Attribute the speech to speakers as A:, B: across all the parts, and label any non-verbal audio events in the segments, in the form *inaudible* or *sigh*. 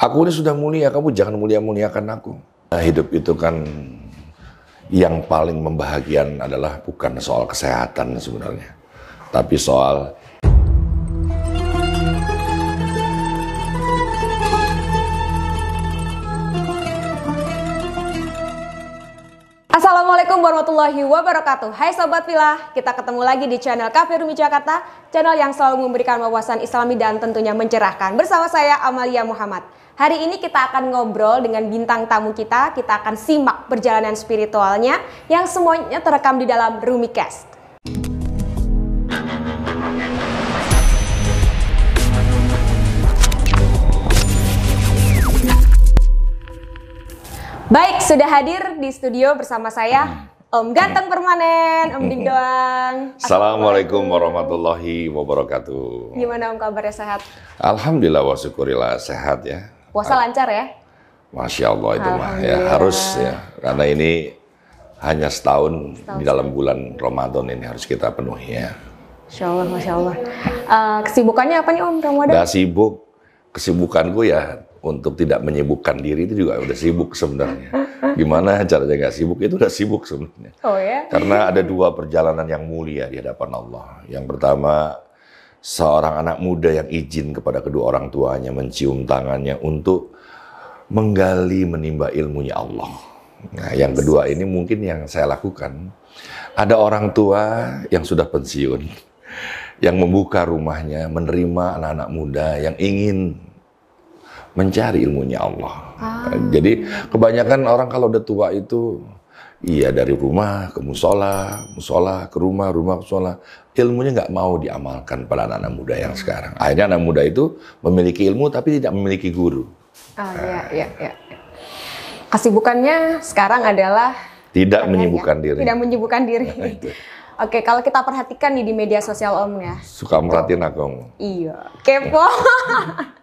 A: Aku ini sudah mulia, kamu jangan mulia-muliakan aku. Nah, hidup itu kan yang paling membahagian adalah bukan soal kesehatan sebenarnya, tapi soal
B: Assalamualaikum warahmatullahi wabarakatuh. Hai Sobat Villa, kita ketemu lagi di channel Cafe Rumi Jakarta Channel yang selalu memberikan wawasan islami dan tentunya mencerahkan. Bersama saya Amalia Muhammad. Hari ini kita akan ngobrol dengan bintang tamu kita. Kita akan simak perjalanan spiritualnya Yang semuanya terekam di dalam Rumi Cast Baik, sudah hadir di studio bersama saya Om Ganteng Permanen, Om Ding Doang.
A: Assalamualaikum warahmatullahi wabarakatuh.
B: Gimana Om kabarnya sehat?
A: Alhamdulillah wa syukurillah sehat ya.
B: Puasa lancar ya?
A: Masya Allah itu mah ya harus ya karena ini hanya setahun,
B: Setahun.
A: di dalam bulan Ramadan ini harus kita penuhi ya.
B: Masya Allah, Masya Allah. Eh, kesibukannya apa nih Om Ramadan?
A: Udah sibuk, kesibukanku ya untuk tidak menyibukkan diri itu juga udah sibuk sebenarnya. Gimana caranya nggak sibuk itu udah sibuk sebenarnya.
B: Oh ya?
A: Karena ada dua perjalanan yang mulia di hadapan Allah. Yang pertama, seorang anak muda yang izin kepada kedua orang tuanya mencium tangannya untuk menggali menimba ilmunya Allah. Nah, yang kedua ini mungkin yang saya lakukan. Ada orang tua yang sudah pensiun, yang membuka rumahnya, menerima anak-anak muda yang ingin mencari ilmunya Allah. Jadi kebanyakan orang kalau udah tua itu iya dari rumah ke musola, musola ke rumah, rumah ke musola. Ilmunya nggak mau diamalkan pada anak-anak muda yang sekarang. Akhirnya anak muda itu memiliki ilmu tapi tidak memiliki guru.
B: Ah, ya, ya, ya. Kesibukannya sekarang adalah
A: Tidak menyibukkan diri.
B: Tidak menyibukkan diri. *laughs*
A: Nah.
B: Oke, kalau kita perhatikan nih di media sosial Om ya.
A: Suka merhatiin aku.
B: Iya, kepo. *laughs*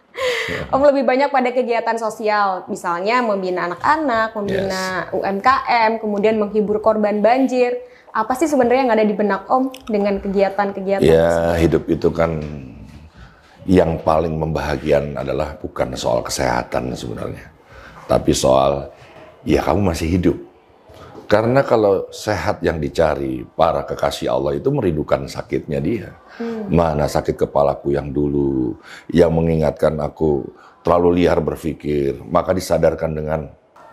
B: Om lebih banyak pada kegiatan sosial, misalnya membina anak-anak, membina UMKM, kemudian menghibur korban banjir. Apa sih sebenarnya yang ada di benak Om dengan kegiatan-kegiatan?
A: Ya hidup itu kan yang paling membahagian adalah bukan soal kesehatan sebenarnya. Tapi soal ya kamu masih hidup. Karena kalau sehat yang dicari para kekasih Allah itu merindukan sakitnya dia. Mana sakit kepalaku yang dulu, yang mengingatkan aku terlalu liar berpikir, maka disadarkan dengan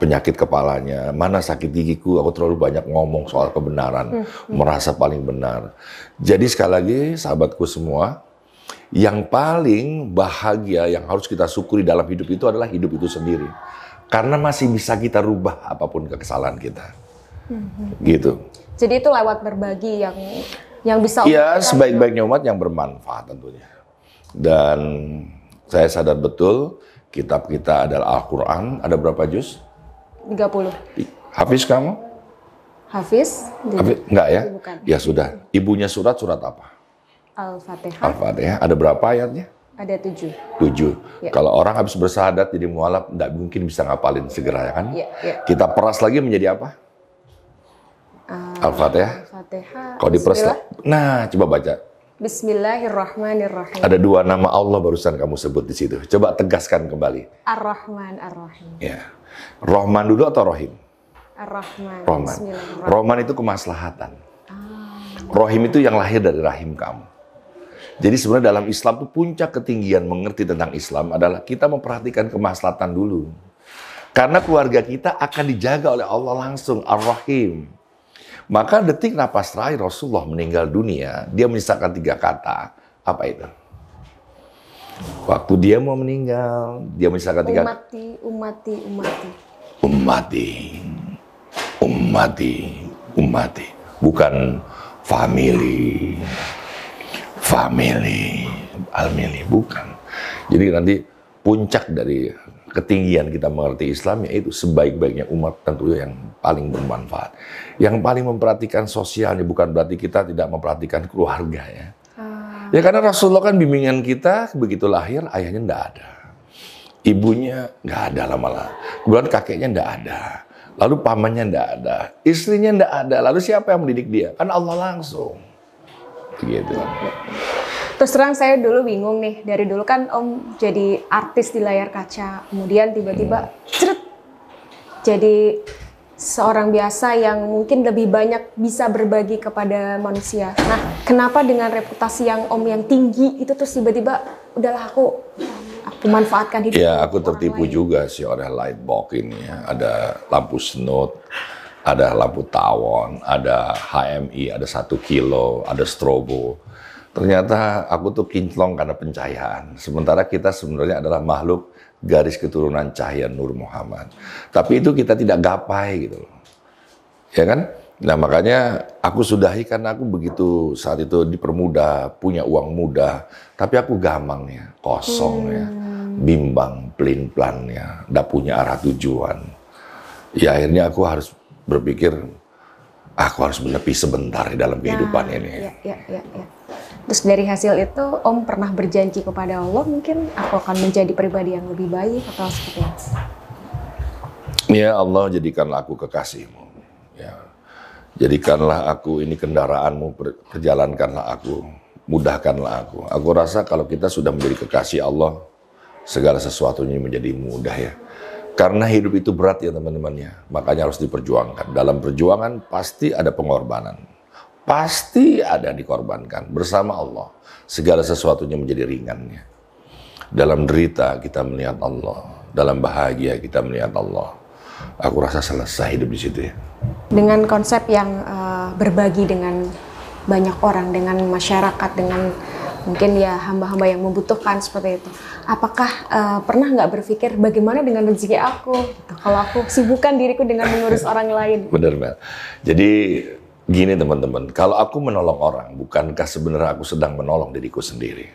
A: penyakit kepalanya. Mana sakit gigiku, aku terlalu banyak ngomong soal kebenaran, merasa paling benar. Jadi sekali lagi sahabatku semua, yang paling bahagia yang harus kita syukuri dalam hidup itu adalah hidup itu sendiri. Karena masih bisa kita rubah apa pun kesalahan kita. Gitu.
B: Jadi itu lewat berbagi yang yang bisa
A: Iya, sebaik-baiknya umat yang bermanfaat tentunya. Dan saya sadar betul kitab kita adalah Al-Quran. Ada berapa juz?
B: 30.
A: Hafiz kamu?
B: Hafiz,
A: Hafiz? Enggak ya?
B: Bukan.
A: Ya sudah. Ibunya surat surat apa?
B: Al-Fatihah,
A: Al-Fatihah. Ada berapa ayatnya?
B: ada tujuh.
A: Tujuh.
B: Ya.
A: Kalau orang habis bersahadat jadi mualaf, nggak mungkin bisa ngapalin segera ya kan?
B: Iya, iya.
A: Kita peras lagi menjadi apa?
B: Ah,
A: Al-Fatihah.
B: Al-Fatihah.
A: Kalau nah coba baca.
B: Bismillahirrahmanirrahim.
A: Ada dua nama Allah barusan kamu sebut di situ. Coba tegaskan kembali.
B: Ar-Rahman Ar-Rahim.
A: Ya. Rohman dulu atau Rohim?
B: Ar-Rahman. Bismillahirrahmanirrahim.
A: Rohman itu kemaslahatan. Rohim itu yang lahir dari rahim kamu. Jadi sebenarnya dalam Islam itu puncak ketinggian mengerti tentang Islam adalah kita memperhatikan kemaslahatan dulu. Karena keluarga kita akan dijaga oleh Allah langsung, Ar-Rahim. Maka detik napas terakhir Rasulullah meninggal dunia, dia menyisakan tiga kata. Apa itu? Waktu dia mau meninggal, dia menyisakan tiga
B: Umati, umati, umati.
A: ummati, ummati, ummati. Bukan family, family, almili, bukan. Jadi nanti puncak dari ketinggian kita mengerti Islam yaitu sebaik-baiknya umat tentunya yang paling bermanfaat. Yang paling memperhatikan sosialnya bukan berarti kita tidak memperhatikan keluarga ya.
B: Ah,
A: Ya karena Rasulullah kan bimbingan kita begitu lahir ayahnya ndak ada. Ibunya nggak ada lama-lama. Kemudian kakeknya ndak ada. Lalu pamannya ndak ada. Istrinya ndak ada. Lalu siapa yang mendidik dia? Kan Allah langsung. Gitu.
B: Terus terang saya dulu bingung nih, dari dulu kan Om jadi artis di layar kaca, kemudian tiba-tiba ceret jadi seorang biasa yang mungkin lebih banyak bisa berbagi kepada manusia. Nah, kenapa dengan reputasi yang Om yang tinggi itu terus tiba-tiba udahlah aku aku manfaatkan hidup.
A: Ya, aku tertipu juga sih oleh lightbox ini ya. Ada lampu snot, ada lampu tawon, ada HMI, ada satu kilo, ada strobo. Ternyata aku tuh kinclong karena pencahayaan. Sementara kita sebenarnya adalah makhluk garis keturunan cahaya Nur Muhammad. Tapi itu kita tidak gapai gitu loh. Ya kan? Nah makanya aku sudahi karena aku begitu saat itu dipermudah, punya uang mudah. Tapi aku gamang ya, kosong ya, hmm. bimbang, pelin plan ya, tidak punya arah tujuan. Ya akhirnya aku harus berpikir, aku harus menepi sebentar di dalam kehidupan
B: ya,
A: ini.
B: Ya, ya, ya, ya. Terus dari hasil itu Om pernah berjanji kepada Allah mungkin aku akan menjadi pribadi yang lebih baik atau seperti apa?
A: Ya Allah jadikanlah aku kekasihmu. Ya. Jadikanlah aku ini kendaraanmu, perjalankanlah aku, mudahkanlah aku. Aku rasa kalau kita sudah menjadi kekasih Allah, segala sesuatunya menjadi mudah ya. Karena hidup itu berat ya teman-teman ya, makanya harus diperjuangkan. Dalam perjuangan pasti ada pengorbanan. Pasti ada dikorbankan bersama Allah. Segala sesuatunya menjadi ringannya. Dalam derita kita melihat Allah. Dalam bahagia kita melihat Allah. Aku rasa selesai hidup di situ ya.
B: Dengan konsep yang uh, berbagi dengan banyak orang, dengan masyarakat, dengan mungkin ya hamba-hamba yang membutuhkan seperti itu. Apakah uh, pernah nggak berpikir bagaimana dengan rezeki aku? Kalau aku sibukkan diriku dengan mengurus *laughs* orang lain.
A: Benar, Mel. Jadi Gini teman-teman, kalau aku menolong orang, bukankah sebenarnya aku sedang menolong diriku sendiri?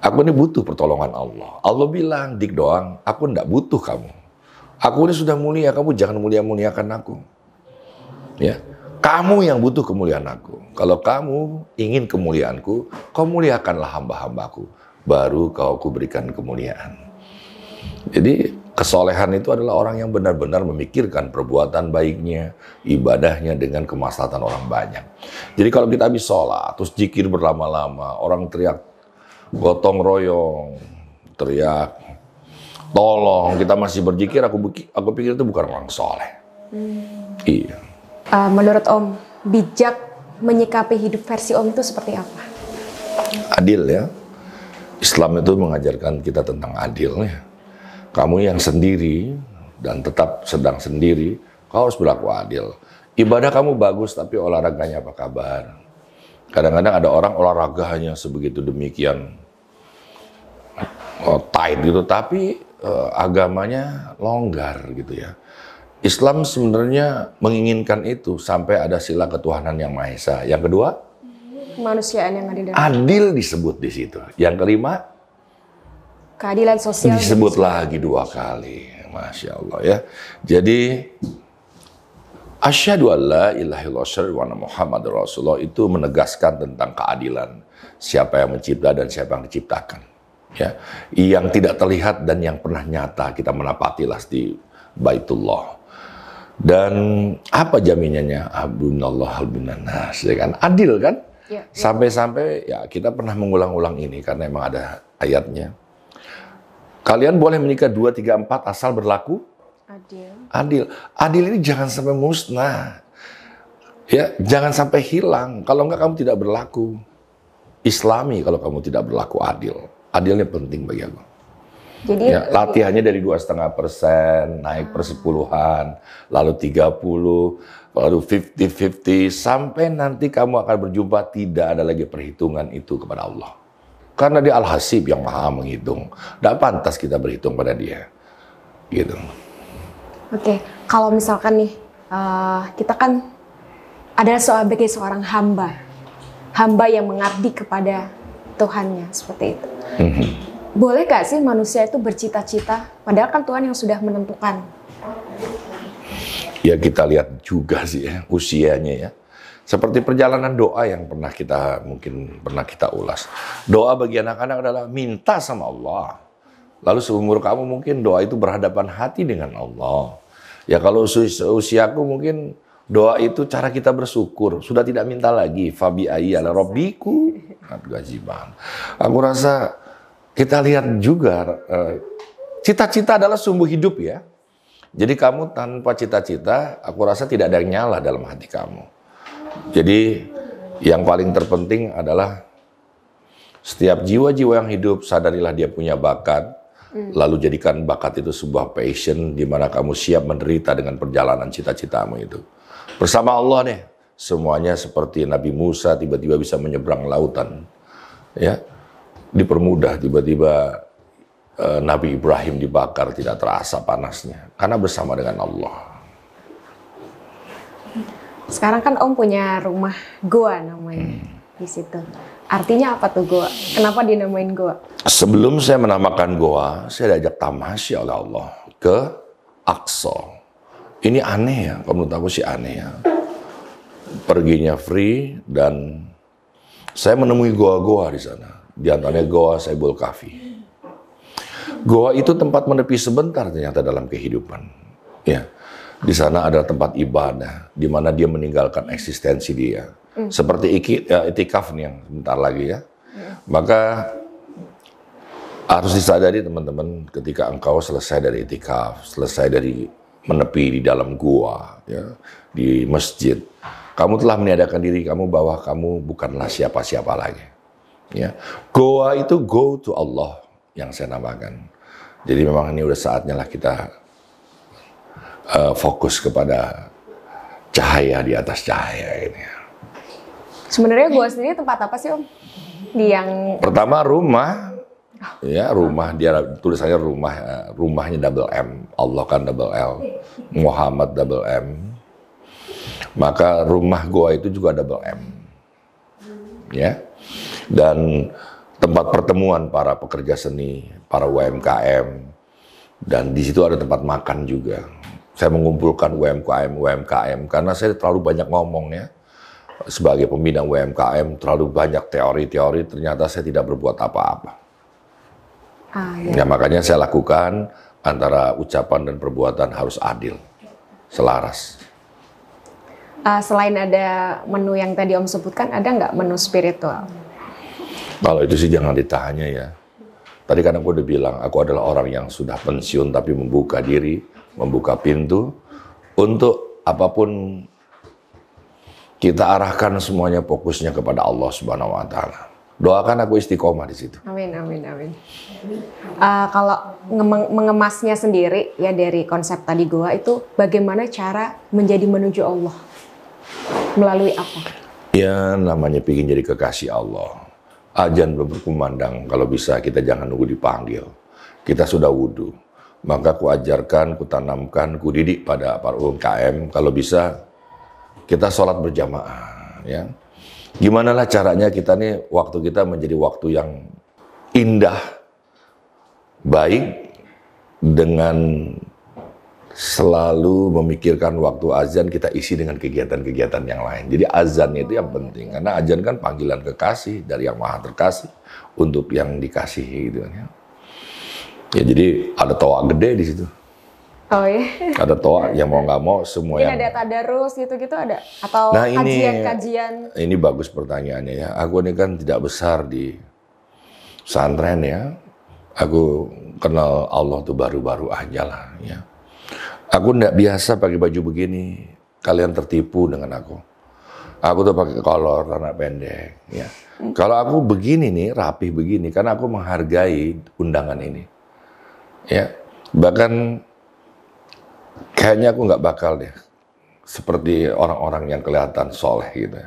A: Aku ini butuh pertolongan Allah. Allah bilang, dik doang, aku tidak butuh kamu. Aku ini sudah mulia, kamu jangan mulia-muliakan aku. Ya, kamu yang butuh kemuliaan aku. Kalau kamu ingin kemuliaanku, kau muliakanlah hamba-hambaku. Baru kau berikan kemuliaan. Jadi Kesolehan itu adalah orang yang benar-benar memikirkan perbuatan baiknya, ibadahnya dengan kemaslahatan orang banyak. Jadi kalau kita habis sholat, terus jikir berlama-lama, orang teriak gotong royong, teriak tolong, kita masih berzikir, aku, aku pikir itu bukan orang soleh. Hmm. Iya.
B: Uh, menurut Om, bijak menyikapi hidup versi Om itu seperti apa?
A: Adil ya. Islam itu mengajarkan kita tentang adil ya kamu yang sendiri dan tetap sedang sendiri, kau harus berlaku adil. Ibadah kamu bagus, tapi olahraganya apa kabar? Kadang-kadang ada orang olahraganya sebegitu demikian oh, tight gitu, tapi uh, agamanya longgar gitu ya. Islam sebenarnya menginginkan itu sampai ada sila ketuhanan yang maha esa. Yang kedua,
B: kemanusiaan yang adil.
A: Adil disebut di situ. Yang kelima,
B: keadilan sosial.
A: Disebut lagi dua kali masya Allah ya. Jadi asyhadu alla ilaha illallah wa Muhammad Rasulullah itu menegaskan tentang keadilan siapa yang mencipta dan siapa yang diciptakan ya. Yang tidak terlihat dan yang pernah nyata kita menapatilah di Baitullah. Dan apa jaminannya? Abunallah albunanas ya kan? Adil kan? Ya, ya. sampai-sampai ya kita pernah mengulang-ulang ini karena memang ada ayatnya Kalian boleh menikah dua, tiga, empat asal berlaku adil. Adil. Adil ini jangan sampai musnah. Ya, jangan sampai hilang. Kalau enggak kamu tidak berlaku. Islami kalau kamu tidak berlaku adil. Adilnya penting bagi aku. Jadi ya, latihannya dari dua setengah persen naik per sepuluhan, lalu tiga puluh, lalu fifty fifty sampai nanti kamu akan berjumpa tidak ada lagi perhitungan itu kepada Allah. Karena dia Al-Hasib yang maha menghitung. Tidak pantas kita berhitung pada dia. Gitu.
B: Oke, kalau misalkan nih, uh, kita kan adalah sebagai seorang hamba. Hamba yang mengabdi kepada Tuhannya, seperti itu. Mm-hmm. Boleh gak sih manusia itu bercita-cita, padahal kan Tuhan yang sudah menentukan?
A: Ya kita lihat juga sih ya, usianya ya seperti perjalanan doa yang pernah kita mungkin pernah kita ulas. Doa bagi anak-anak adalah minta sama Allah. Lalu seumur kamu mungkin doa itu berhadapan hati dengan Allah. Ya kalau usiaku mungkin Doa itu cara kita bersyukur. Sudah tidak minta lagi. Fabi ayyala robbiku. Aku rasa kita lihat juga eh, cita-cita adalah sumbu hidup ya. Jadi kamu tanpa cita-cita, aku rasa tidak ada yang nyala dalam hati kamu. Jadi yang paling terpenting adalah setiap jiwa-jiwa yang hidup sadarilah dia punya bakat, lalu jadikan bakat itu sebuah passion di mana kamu siap menderita dengan perjalanan cita-citamu itu. Bersama Allah nih, semuanya seperti Nabi Musa tiba-tiba bisa menyeberang lautan. Ya. Dipermudah tiba-tiba uh, Nabi Ibrahim dibakar tidak terasa panasnya karena bersama dengan Allah.
B: Sekarang kan Om punya rumah goa namanya hmm. di situ. Artinya apa tuh goa? Kenapa dinamain goa?
A: Sebelum saya menamakan goa, saya diajak tamasya oleh Allah ke Aqsa. Ini aneh ya, kalau menurut aku sih aneh ya. Perginya free dan saya menemui goa-goa di sana. Di antaranya goa Saibul Kafi. Goa itu tempat menepi sebentar ternyata dalam kehidupan. Ya, di sana ada tempat ibadah, di mana dia meninggalkan eksistensi dia. Mm. Seperti iki, ya, itikaf nih yang sebentar lagi ya. Mm. Maka harus disadari teman-teman ketika engkau selesai dari itikaf, selesai dari menepi di dalam gua, ya, di masjid. Kamu telah meniadakan diri kamu bahwa kamu bukanlah siapa-siapa lagi. Ya. Goa itu go to Allah yang saya namakan. Jadi memang ini udah saatnya lah kita uh, fokus kepada cahaya di atas cahaya ini.
B: Sebenarnya gua sendiri tempat apa sih Om? Di yang
A: pertama rumah. Ya rumah. Dia tulisannya rumah. Rumahnya double M. Allah kan double L. Muhammad double M. Maka rumah gua itu juga double M. Ya. Dan tempat pertemuan para pekerja seni para UMKM dan di situ ada tempat makan juga saya mengumpulkan UMKM UMKM karena saya terlalu banyak ngomong ya sebagai pembina UMKM terlalu banyak teori-teori ternyata saya tidak berbuat apa-apa Ah, ya. ya makanya saya lakukan antara ucapan dan perbuatan harus adil, selaras.
B: Uh, selain ada menu yang tadi Om sebutkan, ada nggak menu spiritual?
A: Kalau itu sih jangan ditanya ya. Tadi kan aku udah bilang, aku adalah orang yang sudah pensiun tapi membuka diri, membuka pintu untuk apa pun kita arahkan semuanya fokusnya kepada Allah Subhanahu wa taala. Doakan aku istiqomah di situ.
B: Amin, amin, amin. Uh, kalau mengemasnya sendiri ya dari konsep tadi gua itu bagaimana cara menjadi menuju Allah melalui apa?
A: Ya namanya pingin jadi kekasih Allah. Ajan belum berkumandang, kalau bisa kita jangan nunggu dipanggil. Kita sudah wudhu. Maka ku ajarkan, ku tanamkan, ku didik pada para UMKM. Kalau bisa kita sholat berjamaah. Ya Gimana lah caranya kita nih waktu kita menjadi waktu yang indah, baik dengan selalu memikirkan waktu azan kita isi dengan kegiatan-kegiatan yang lain. Jadi azan itu yang penting karena azan kan panggilan kekasih dari yang maha terkasih untuk yang dikasihi gitu kan ya. Ya jadi ada toa gede di situ.
B: Oh iya.
A: Ada toa yang mau nggak mau semua
B: Mungkin
A: yang.
B: ada tadarus gitu-gitu ada atau nah, kajian-kajian.
A: Ini, ini bagus pertanyaannya ya. Aku ini kan tidak besar di santren ya. Aku kenal Allah tuh baru-baru aja lah ya. Aku tidak biasa pakai baju begini. Kalian tertipu dengan aku. Aku tuh pakai kolor anak pendek ya. Kalau aku begini nih, rapih begini, karena aku menghargai undangan ini. Ya, bahkan kayaknya aku nggak bakal deh seperti orang-orang yang kelihatan soleh gitu.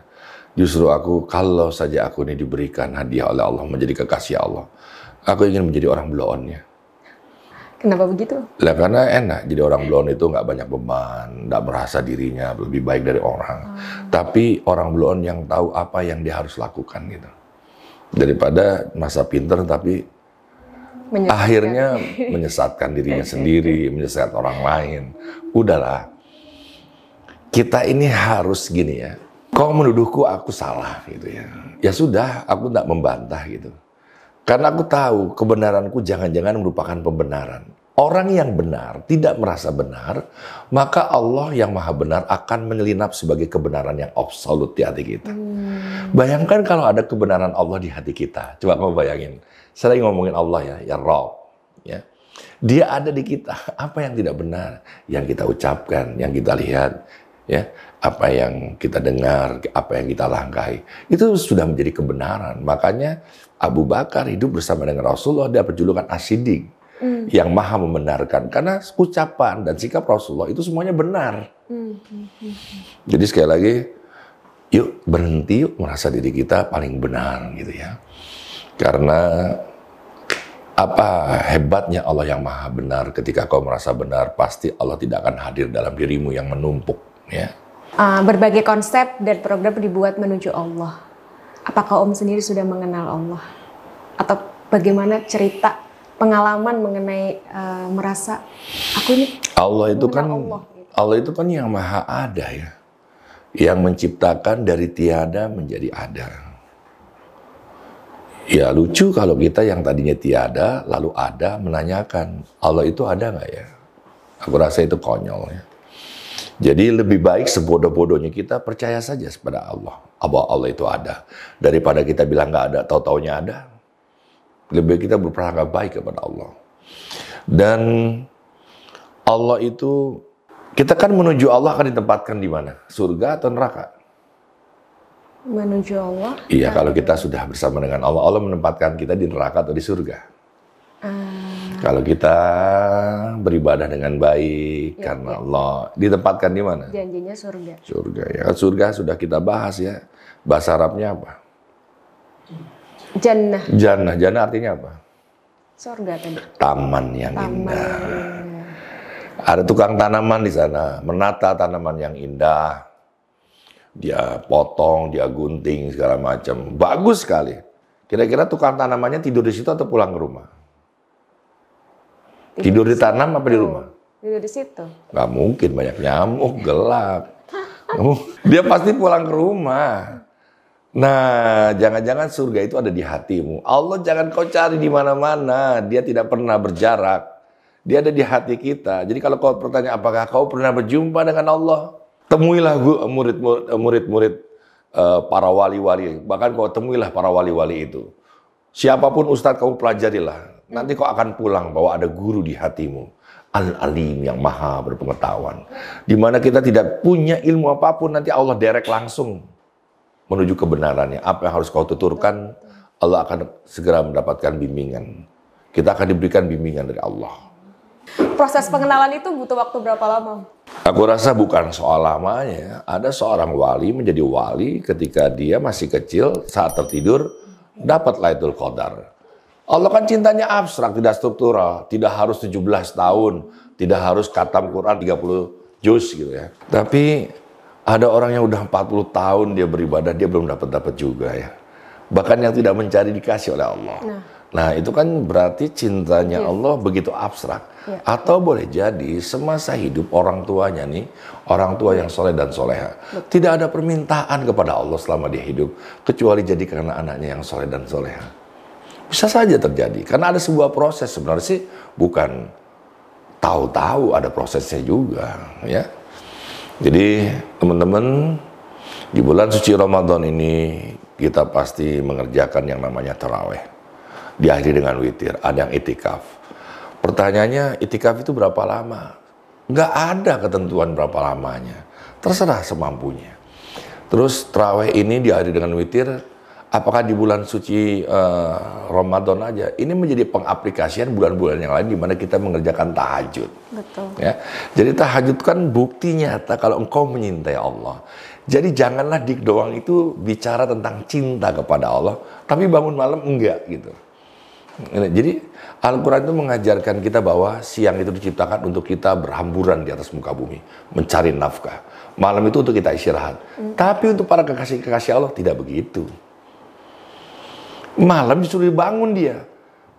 A: Justru aku kalau saja aku ini diberikan hadiah oleh Allah menjadi kekasih Allah, aku ingin menjadi orang bloon ya.
B: Kenapa begitu?
A: Lah karena enak jadi orang bloon itu nggak banyak beban, nggak merasa dirinya lebih baik dari orang. Hmm. Tapi orang bloon yang tahu apa yang dia harus lakukan gitu. Daripada masa pinter tapi menyesatkan. akhirnya menyesatkan dirinya *laughs* sendiri, menyesatkan orang lain. Udahlah, kita ini harus gini ya. Kau menuduhku aku salah gitu ya. Ya sudah, aku tidak membantah gitu. Karena aku tahu kebenaranku jangan-jangan merupakan pembenaran. Orang yang benar tidak merasa benar, maka Allah yang maha benar akan menyelinap sebagai kebenaran yang absolut di hati kita. Hmm. Bayangkan kalau ada kebenaran Allah di hati kita. Coba kamu bayangin. Saya ngomongin Allah ya, ya Rob. Ya. Dia ada di kita. Apa yang tidak benar? Yang kita ucapkan, yang kita lihat, ya apa yang kita dengar, apa yang kita langkahi, itu sudah menjadi kebenaran. Makanya Abu Bakar hidup bersama dengan Rasulullah, dia berjulukan Asidik mm. yang maha membenarkan. Karena ucapan dan sikap Rasulullah itu semuanya benar. Mm. Jadi sekali lagi, yuk berhenti yuk merasa diri kita paling benar gitu ya. Karena apa hebatnya Allah yang maha benar ketika kau merasa benar pasti Allah tidak akan hadir dalam dirimu yang menumpuk ya.
B: Uh, berbagai konsep dan program dibuat menuju Allah. Apakah Om sendiri sudah mengenal Allah? Atau bagaimana cerita pengalaman mengenai uh, merasa aku ini
A: Allah itu kan Allah, gitu. Allah itu kan yang maha ada ya. Yang menciptakan dari tiada menjadi ada. Ya lucu kalau kita yang tadinya tiada lalu ada menanyakan Allah itu ada nggak ya? Aku rasa itu konyol ya. Jadi lebih baik sebodoh-bodohnya kita percaya saja kepada Allah bahwa Allah itu ada. Daripada kita bilang nggak ada tahu-taunya ada lebih kita berprasangka baik kepada Allah. Dan Allah itu kita kan menuju Allah akan ditempatkan di mana? Surga atau neraka?
B: Menuju Allah.
A: Iya, kalau kita sudah bersama dengan Allah, Allah menempatkan kita di neraka atau di surga. Uh, kalau kita beribadah dengan baik ya, karena ya. Allah ditempatkan di mana?
B: Janjinya surga.
A: Surga ya, surga sudah kita bahas ya. Bahasa Arabnya apa?
B: Jannah.
A: Jannah. Jannah artinya apa?
B: Surga tadi.
A: Taman yang Taman indah. Ada tukang tanaman di sana, menata tanaman yang indah. Dia potong, dia gunting segala macam. Bagus sekali. Kira-kira tukang tanamannya tidur di situ atau pulang ke rumah? Tidur, tidur di tanam apa di rumah?
B: Tidur di situ.
A: Gak mungkin banyak nyamuk, gelap. *laughs* Dia pasti pulang ke rumah. Nah, jangan-jangan surga itu ada di hatimu. Allah jangan kau cari di mana-mana. Dia tidak pernah berjarak. Dia ada di hati kita. Jadi kalau kau bertanya apakah kau pernah berjumpa dengan Allah? Temuilah murid-murid uh, para wali-wali. Bahkan kau temuilah para wali-wali itu. Siapa pun ustadz kamu pelajarilah. Nanti kau akan pulang bahwa ada guru di hatimu. Al-Alim yang maha berpengetahuan. Di mana kita tidak punya ilmu apa pun, nanti Allah derek langsung menuju kebenarannya. Apa yang harus kau tuturkan, Allah akan segera mendapatkan bimbingan. Kita akan diberikan bimbingan dari Allah.
B: Proses pengenalan itu butuh waktu berapa lama?
A: Aku rasa bukan soal lamanya. Ada seorang wali menjadi wali ketika dia masih kecil saat tertidur dapat Lailatul Qadar. Allah kan cintanya abstrak, tidak struktural, tidak harus 17 tahun, tidak harus katam Quran 30 juz gitu ya. Tapi ada orang yang udah 40 tahun dia beribadah, dia belum dapat dapat juga ya. Bahkan yang tidak mencari dikasih oleh Allah. Nah, nah itu kan berarti cintanya ya. Allah begitu abstrak. Ya. Atau boleh jadi semasa hidup orang tuanya nih, orang tua yang soleh dan soleha. Betul. Tidak ada permintaan kepada Allah selama dia hidup, kecuali jadi karena anaknya yang soleh dan soleha. Bisa saja terjadi, karena ada sebuah proses sebenarnya sih bukan tahu-tahu ada prosesnya juga, ya. Jadi teman-teman di bulan suci Ramadan ini kita pasti mengerjakan yang namanya terawih. Diakhiri dengan witir, ada yang itikaf. Pertanyaannya itikaf itu berapa lama? Nggak ada ketentuan berapa lamanya. Terserah semampunya. Terus terawih ini diakhiri dengan witir, apakah di bulan suci uh, Ramadan aja ini menjadi pengaplikasian bulan-bulan yang lain di mana kita mengerjakan tahajud.
B: Betul.
A: Ya. Jadi tahajud kan bukti nyata kalau engkau menyintai Allah. Jadi janganlah dik doang itu bicara tentang cinta kepada Allah, tapi bangun malam enggak gitu. Jadi Al-Quran itu mengajarkan kita bahwa siang itu diciptakan untuk kita berhamburan di atas muka bumi, mencari nafkah. Malam itu untuk kita istirahat. Hmm. Tapi untuk para kekasih-kekasih Allah tidak begitu. Malam disuruh bangun dia.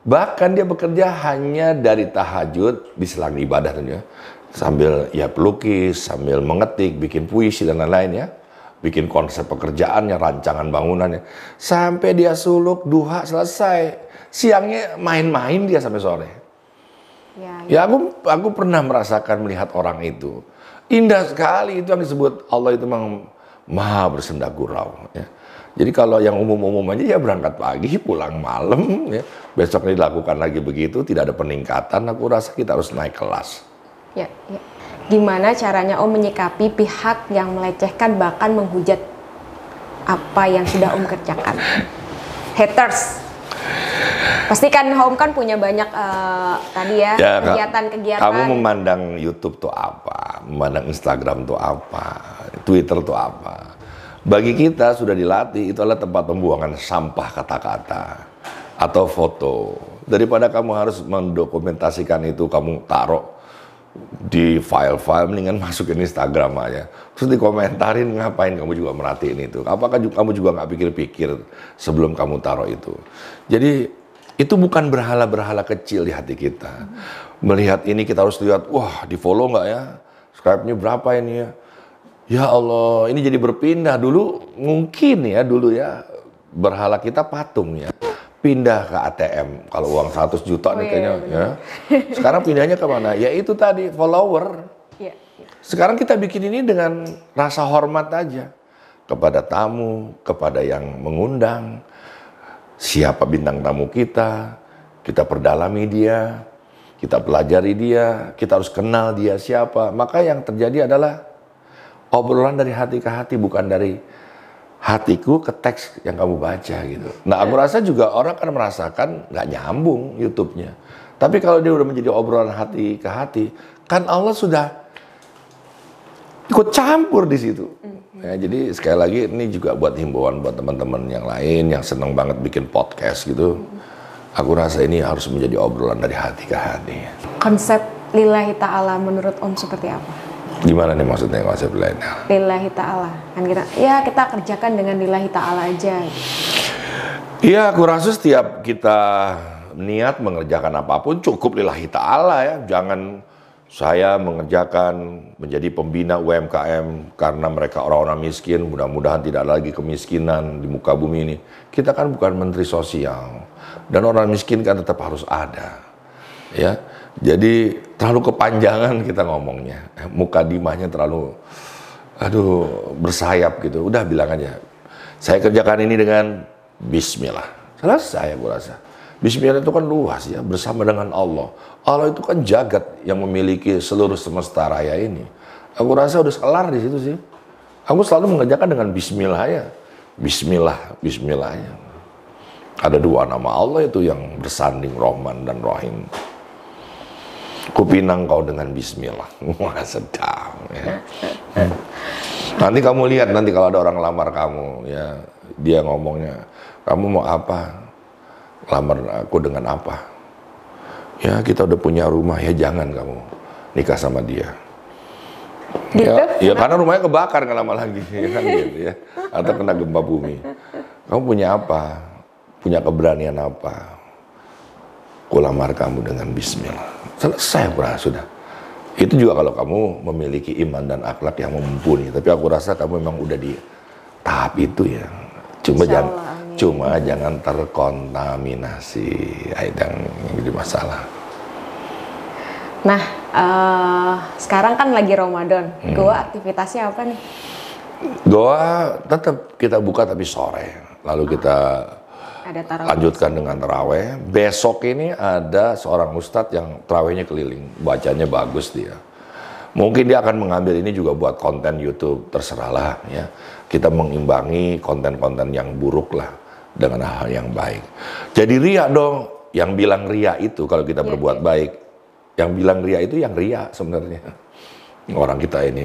A: Bahkan dia bekerja hanya dari tahajud di selang ibadah ya. Sambil ya pelukis, sambil mengetik, bikin puisi dan lain-lain ya. Bikin konsep pekerjaannya, rancangan bangunannya. Sampai dia suluk, duha selesai. Siangnya main-main dia sampai sore.
B: Ya,
A: Ya aku aku pernah merasakan melihat orang itu. Indah sekali itu yang disebut Allah itu memang maha bersendak gurau. Ya. Jadi kalau yang umum-umum aja ya berangkat pagi, pulang malam. Ya. Besok dilakukan lagi begitu, tidak ada peningkatan. Aku rasa kita harus naik kelas.
B: ya, ya. Gimana caranya Om menyikapi pihak yang melecehkan bahkan menghujat apa yang sudah Om kerjakan? Haters. Pasti kan Om kan punya banyak eh, tadi ya
A: Ya,
B: kegiatan-kegiatan.
A: Kamu memandang YouTube tuh apa? Memandang Instagram tuh apa? Twitter tuh apa? Bagi kita sudah dilatih itu adalah tempat pembuangan sampah kata-kata atau foto. Daripada kamu harus mendokumentasikan itu kamu taruh di file-file mendingan *laughs* masukin Instagram aja. Terus dikomentarin ngapain kamu juga merhatiin itu. Apakah ju- kamu juga nggak pikir-pikir sebelum kamu taruh itu. Jadi itu bukan berhala-berhala kecil di hati kita. Melihat ini kita harus lihat, wah di follow nggak ya? Subscribe-nya berapa ini ya? Ya Allah, ini jadi berpindah. Dulu mungkin ya, dulu ya berhala kita patung ya. Pindah ke ATM. Kalau uang 100 juta
B: Oh,
A: nih
B: iya,
A: kayaknya
B: iya,
A: ya. Sekarang pindahnya ke mana? Ya itu tadi, follower.
B: Ya, ya.
A: Sekarang kita bikin ini dengan rasa hormat aja. Kepada tamu, kepada yang mengundang. Siapa bintang tamu kita. Kita perdalami dia. Kita pelajari dia. Kita harus kenal dia siapa. Maka yang terjadi adalah obrolan dari hati ke hati. Bukan dari hatiku ke teks yang kamu baca gitu. Nah aku rasa juga orang akan merasakan nggak nyambung YouTube-nya. Tapi kalau dia udah menjadi obrolan hati ke hati, kan Allah sudah ikut campur di situ. Ya, jadi sekali lagi ini juga buat himbauan buat teman-teman yang lain yang senang banget bikin podcast gitu. Aku rasa ini harus menjadi obrolan dari hati ke hati.
B: Konsep lillahi ta'ala menurut Om seperti apa?
A: Gimana nih maksudnya konsep lainnya?
B: Lillahi ta'ala. Kan kita, ya kita kerjakan dengan lillahi ta'ala aja.
A: Iya, aku rasa setiap kita niat mengerjakan apa pun cukup lillahi ta'ala ya. Jangan saya mengerjakan menjadi pembina UMKM karena mereka orang-orang miskin, mudah-mudahan tidak ada lagi kemiskinan di muka bumi ini. Kita kan bukan menteri sosial dan orang miskin kan tetap harus ada. Ya. Jadi terlalu kepanjangan kita ngomongnya. Muka dimahnya terlalu aduh bersayap gitu. Udah bilang aja. Saya kerjakan ini dengan bismillah. Selesai aku rasa. Bismillah itu kan luas ya, bersama dengan Allah. Allah itu kan jagat yang memiliki seluruh semesta raya ini. Aku rasa udah kelar di situ sih. Aku selalu mengerjakan dengan bismillah ya. Bismillah, bismillah ya. Ada dua nama Allah itu yang bersanding Rahman dan Rahim. Kupinang kau dengan bismillah. *laughs* Wah sedap ya. Nanti kamu lihat nanti kalau ada orang lamar kamu ya, dia ngomongnya, "Kamu mau apa?" Lamar aku dengan apa? Ya, kita udah punya rumah, ya jangan kamu nikah sama dia.
B: Gitu?
A: Ya, ya karena rumahnya kebakar nggak lama lagi, ya kan gitu ya. Atau kena gempa bumi. Kamu punya apa? Punya keberanian apa? Kulamar kamu dengan Bismillah. Selesai rasa sudah. Itu juga kalau kamu memiliki iman dan akhlak yang mumpuni. Tapi aku rasa kamu memang udah di tahap itu ya. Cuma
B: Insya
A: jangan,
B: Allah, amin.
A: cuma jangan terkontaminasi. Ya, yang jadi masalah.
B: Nah, eh, sekarang kan lagi Ramadan.
A: Hmm.
B: Gua aktivitasnya apa nih?
A: Doa tetap kita buka tapi sore. Lalu kita
B: Ada tarawih.
A: lanjutkan dengan terawih. Besok ini ada seorang ustadz yang terawihnya keliling, bacanya bagus dia. Mungkin dia akan mengambil ini juga buat konten YouTube, terserahlah ya. Kita mengimbangi konten-konten yang buruk lah dengan hal yang baik. Jadi ria dong, yang bilang ria itu kalau kita
B: Iya,
A: berbuat baik, yang bilang ria itu yang ria sebenarnya. Orang kita ini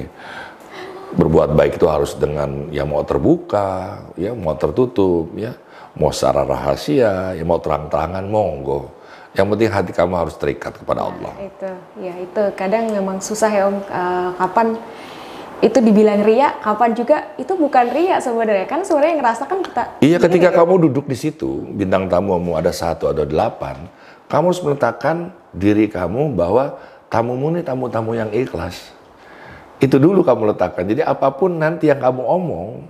A: berbuat baik itu harus dengan ya mau terbuka, ya mau tertutup, ya mau secara rahasia, ya mau terang-terangan monggo. Yang penting hati kamu harus terikat kepada Allah.
B: Itu, ya itu kadang memang susah ya Om. Eh, kapan itu dibilang ria, kapan juga itu bukan ria sebenarnya. Kan sebenarnya yang ngerasa kan kita.
A: Iya, ketika
B: ya.
A: kamu duduk di situ, bintang tamumu ada satu ada delapan, kamu harus meletakkan diri kamu bahwa tamumu ini tamu-tamu yang ikhlas. Itu dulu kamu letakkan. Jadi apa pun nanti yang kamu omong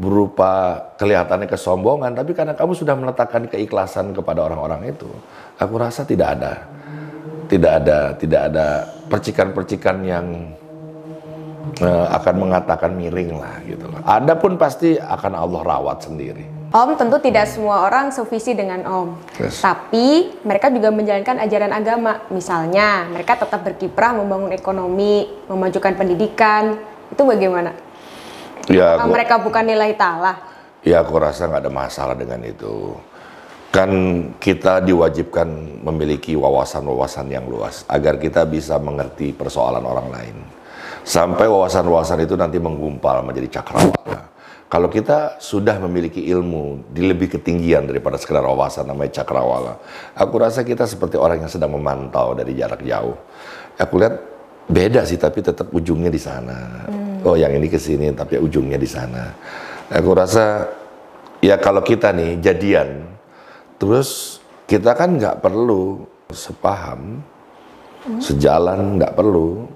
A: berupa kelihatannya kesombongan, tapi karena kamu sudah meletakkan keikhlasan kepada orang-orang itu, aku rasa tidak ada Tidak ada tidak ada percikan-percikan yang uh, akan mengatakan miring lah gitu loh. Ada pun pasti akan Allah rawat sendiri.
B: Om tentu tidak semua orang sevisi dengan Om,
A: Yes.
B: tapi mereka juga menjalankan ajaran agama. Misalnya, mereka tetap berkiprah membangun ekonomi, memajukan pendidikan. Itu bagaimana?
A: Ya,
B: Apakah
A: gua-
B: mereka bukan nilai ta'ala?
A: Ya aku rasa nggak ada masalah dengan itu. Kan kita diwajibkan memiliki wawasan-wawasan yang luas agar kita bisa mengerti persoalan orang lain. Sampai wawasan-wawasan itu nanti menggumpal menjadi cakrawala. Kalau kita sudah memiliki ilmu di lebih ketinggian daripada sekedar wawasan namanya cakrawala, aku rasa kita seperti orang yang sedang memantau dari jarak jauh. Aku lihat beda sih tapi tetap ujungnya di sana. Oh yang ini ke sini tapi ujungnya di sana. Aku rasa ya kalau kita nih jadian terus kita kan nggak perlu sepaham, sejalan nggak perlu.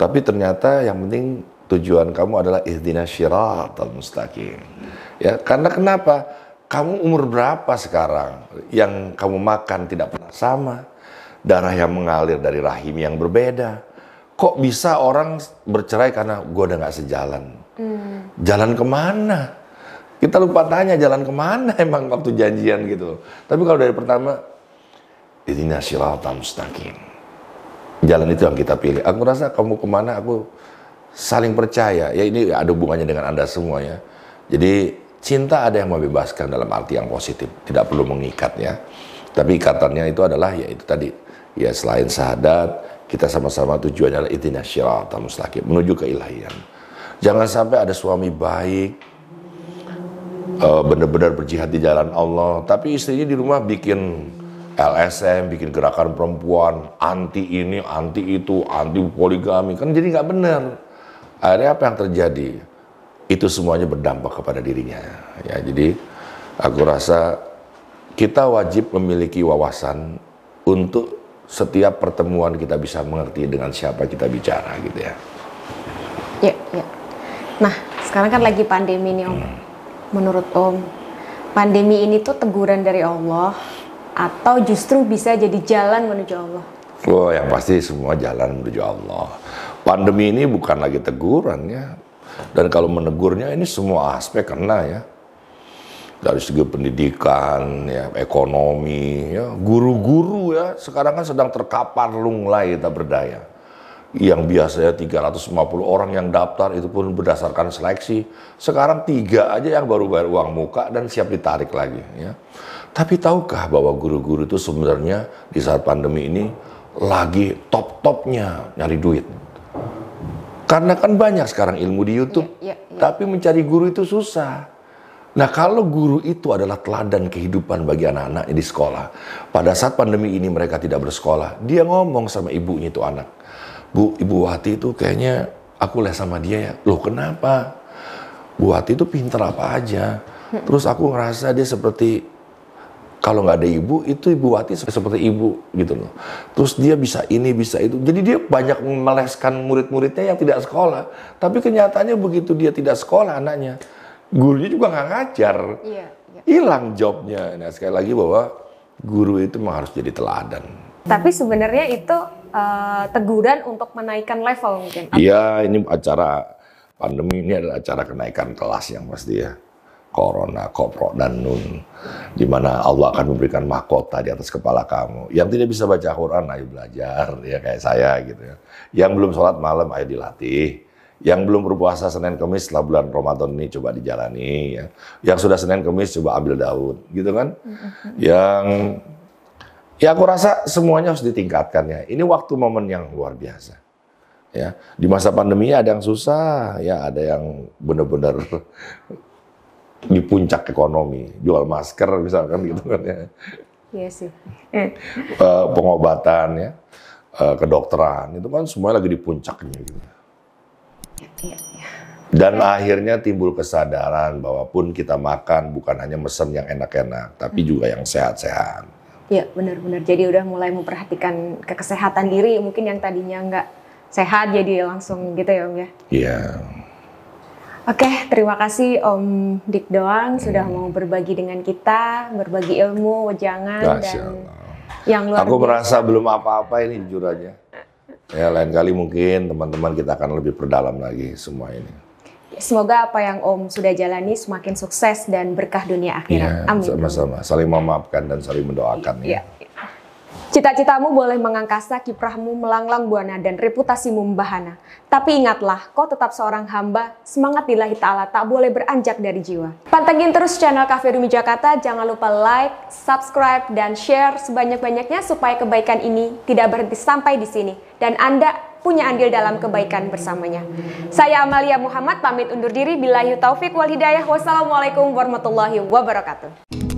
A: Tapi ternyata yang penting tujuan kamu adalah ihdinas syiratal mustaqim. Ya, karena kenapa? Kamu umur berapa sekarang? Yang kamu makan tidak pernah sama. Darah yang mengalir dari rahim yang berbeda. Kok bisa orang bercerai karena gue udah nggak sejalan? Jalan ke mana? Kita lupa tanya jalan ke mana emang waktu janjian gitu. Tapi kalau dari pertama, ihdinas syiratal mustaqim jalan itu yang kita pilih. Aku rasa kamu ke mana aku saling percaya. Ya ini ada hubungannya dengan anda semua ya. Jadi cinta ada yang membebaskan dalam arti yang positif, tidak perlu mengikat ya. Tapi ikatannya itu adalah ya itu tadi ya selain syahadat kita sama-sama tujuannya adalah itina syiratal mustaqim menuju keilahian. Jangan sampai ada suami baik eh, benar-benar berjihad di jalan Allah, tapi istrinya di rumah bikin LSM, bikin gerakan perempuan, anti ini, anti itu, anti poligami, kan jadi nggak benar. Akhirnya apa yang terjadi? Itu semuanya berdampak kepada dirinya. Ya, jadi aku rasa kita wajib memiliki wawasan untuk setiap pertemuan kita bisa mengerti dengan siapa kita bicara gitu ya.
B: Ya, ya. Nah, sekarang kan lagi pandemi nih Om. Menurut Om, pandemi ini tuh teguran dari Allah atau justru bisa jadi jalan menuju Allah?
A: Oh, yang pasti semua jalan menuju Allah. Pandemi ini bukan lagi teguran ya. Dan kalau menegurnya ini semua aspek kena ya. Dari segi pendidikan, ya, ekonomi, ya, guru-guru ya. Sekarang kan sedang terkapar lunglai tak berdaya. Yang biasanya 350 orang yang daftar itu pun berdasarkan seleksi. Sekarang tiga aja yang baru bayar uang muka dan siap ditarik lagi ya. Tapi tahukah bahwa guru-guru itu sebenarnya di saat pandemi ini lagi top-topnya nyari duit. Karena kan banyak sekarang ilmu di YouTube,
B: Iya, iya, iya.
A: tapi mencari guru itu susah. Nah kalau guru itu adalah teladan kehidupan bagi anak-anaknya di sekolah. Pada saat pandemi ini mereka tidak bersekolah, dia ngomong sama ibunya itu anak. Bu, Ibu Wati itu kayaknya aku les sama dia ya. Loh kenapa? Bu Wati itu pinter apa aja. Terus aku ngerasa dia seperti kalau nggak ada ibu itu ibu Wati seperti ibu gitu loh. Terus dia bisa ini bisa itu. Jadi dia banyak meleskan murid-muridnya yang tidak sekolah. Tapi kenyataannya begitu dia tidak sekolah anaknya, gurunya juga nggak ngajar.
B: Iya, iya.
A: Hilang jobnya. Nah sekali lagi bahwa guru itu memang harus jadi teladan.
B: Tapi sebenarnya itu eh, teguran untuk menaikkan level mungkin.
A: Iya ini acara pandemi ini adalah acara kenaikan kelas yang pasti ya. Corona, kopro, dan nun. Di mana Allah akan memberikan mahkota di atas kepala kamu. Yang tidak bisa baca Quran, ayo belajar. Ya kayak saya gitu ya. Yang belum sholat malam, ayo dilatih. Yang belum berpuasa Senin Kemis setelah bulan Ramadan ini coba dijalani. Ya. Yang sudah Senin Kemis coba ambil daun. Gitu kan. Yang Ya aku rasa semuanya harus ditingkatkan ya. Ini waktu momen yang luar biasa. Ya, di masa pandemi ada yang susah, ya ada yang benar-benar di puncak ekonomi, jual masker misalkan gitu kan ya.
B: Iya sih.
A: Eh, pengobatan ya, eh, kedokteran itu kan semuanya lagi di puncaknya gitu.
B: Iya, iya.
A: Dan akhirnya timbul kesadaran bahwa pun kita makan bukan hanya mesen yang enak-enak, tapi juga yang sehat-sehat.
B: Iya benar-benar. Jadi udah mulai memperhatikan ke kesehatan diri. Mungkin yang tadinya nggak sehat jadi langsung gitu ya Om ya.
A: Iya.
B: Oke, terima kasih Om Dik Doang sudah mau berbagi dengan kita, berbagi ilmu, wejangan dan. Yang luar
A: Aku
B: biasa.
A: merasa belum apa-apa ini jujur aja. Ya lain kali mungkin teman-teman kita akan lebih perdalam lagi semua ini.
B: Semoga apa yang Om sudah jalani semakin sukses dan berkah dunia akhirat.
A: Ya,
B: Amin.
A: sama-sama. Saling memaafkan dan saling mendoakan
B: Ya.
A: ya.
B: Cita-citamu boleh mengangkasa, kiprahmu melanglang buana dan reputasimu membahana. Tapi ingatlah, kau tetap seorang hamba, semangat lillahi ta'ala tak boleh beranjak dari jiwa. Pantengin terus channel Cafe Rumi Jakarta, jangan lupa like, subscribe, dan share sebanyak-banyaknya supaya kebaikan ini tidak berhenti sampai di sini. Dan Anda punya andil dalam kebaikan bersamanya. Saya Amalia Muhammad, pamit undur diri. Billahi taufik wal hidayah. Wassalamualaikum warahmatullahi wabarakatuh.